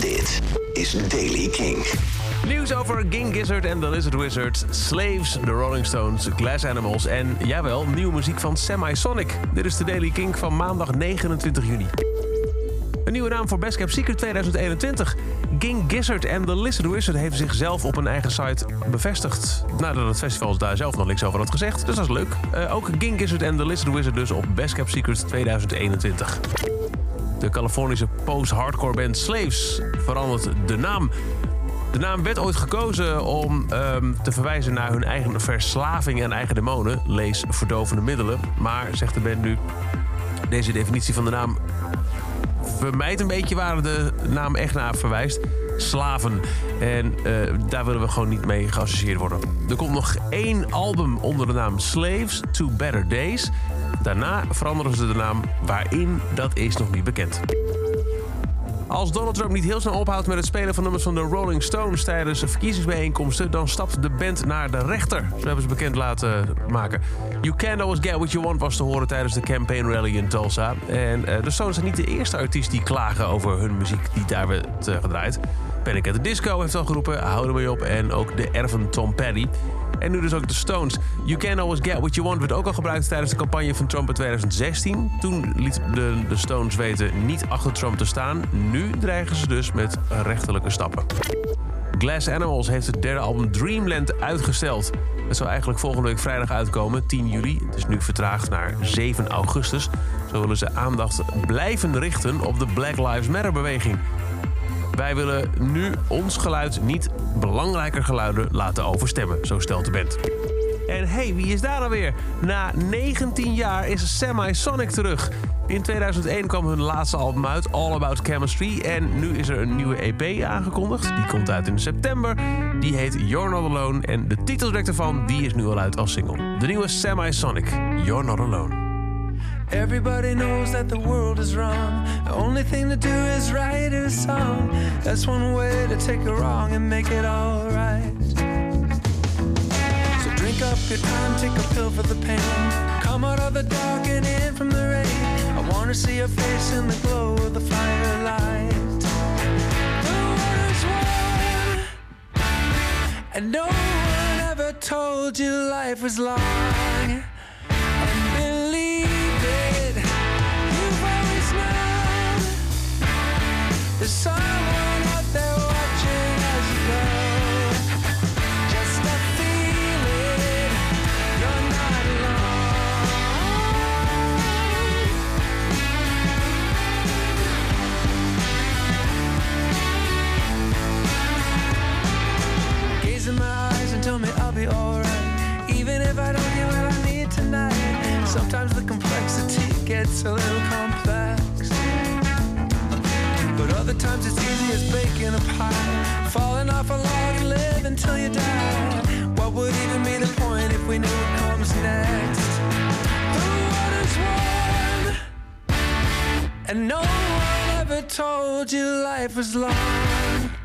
Dit is Daily King. Nieuws over Ging Gizzard en The Lizard Wizard, Slaves, The Rolling Stones, Glass Animals en, jawel, nieuwe muziek van Semi-Sonic. Dit is de Daily King van maandag 29 juni. Een nieuwe naam voor Best Kept Secret 2021. Ging Gizzard en The Lizard Wizard heeft zichzelf op een eigen site bevestigd. Nadat het festival daar zelf nog niks over had gezegd, dus dat is leuk. Uh, ook Ging Gizzard en The Lizard Wizard dus op Best Kept Secret 2021. De Californische post-hardcore band Slaves verandert de naam. De naam werd ooit gekozen om um, te verwijzen naar hun eigen verslaving en eigen demonen, lees verdovende middelen. Maar, zegt de band nu, deze definitie van de naam vermijdt een beetje waar de naam echt naar verwijst. Slaven. En uh, daar willen we gewoon niet mee geassocieerd worden. Er komt nog één album onder de naam Slaves to Better Days. Daarna veranderen ze de naam waarin, dat is nog niet bekend. Als Donald Trump niet heel snel ophoudt met het spelen van nummers van de Rolling Stones tijdens verkiezingsbijeenkomsten, dan stapt de band naar de rechter. Zo hebben ze bekend laten maken. You Can't Always Get What You Want was te horen tijdens de campaign rally in Tulsa. En uh, de Stones zijn niet de eerste artiest die klagen over hun muziek die daar werd uh, gedraaid. Panic at the Disco heeft al geroepen, hou er mee op. En ook de erven Tom Petty. En nu dus ook de Stones. You Can Always Get What You Want werd ook al gebruikt tijdens de campagne van Trump in 2016. Toen liet de, de Stones weten niet achter Trump te staan. Nu dreigen ze dus met rechterlijke stappen. Glass Animals heeft het derde album Dreamland uitgesteld. Het zou eigenlijk volgende week vrijdag uitkomen, 10 juli. Het is nu vertraagd naar 7 augustus. Zo willen ze aandacht blijven richten op de Black Lives Matter beweging. Wij willen nu ons geluid niet belangrijker geluiden laten overstemmen, zo stelt de band. En hey, wie is daar alweer? Na 19 jaar is Semi-Sonic terug. In 2001 kwam hun laatste album uit, All About Chemistry. En nu is er een nieuwe EP aangekondigd. Die komt uit in september. Die heet You're Not Alone. En de titeltrack ervan die is nu al uit als single. De nieuwe Semi-Sonic, You're Not Alone. Everybody knows that the world is wrong. The only thing to do is write a song. That's one way to take a wrong and make it alright. So drink up your time, take a pill for the pain. Come out of the dark and in from the rain. I wanna see your face in the glow of the firelight. The water's warm, and no one ever told you life was long. Gets a little complex. But other times it's easy as baking a pie. Falling off a log and live until you die. What would even be the point if we knew what comes next? The water's warm, and no one ever told you life was long.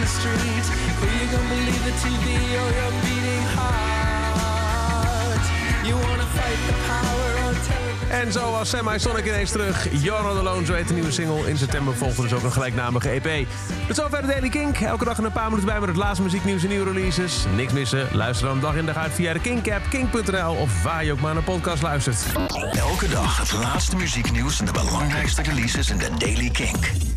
The street. Who you gonna believe the TV or your beating heart? You wanna fight the power television? En zo was Semi-Sonic ineens terug. You're Not Alone, zo heet de nieuwe single. In september volgde dus ook een gelijknamige EP. Tot zover de Daily Kink. Elke dag een paar minuten bij met het laatste muzieknieuws en nieuwe releases. Niks missen. Luister dan dag in dag uit via de Kink-app, kink.nl... of waar je ook maar naar podcast luistert. Elke dag het laatste muzieknieuws en de belangrijkste releases in de Daily Kink.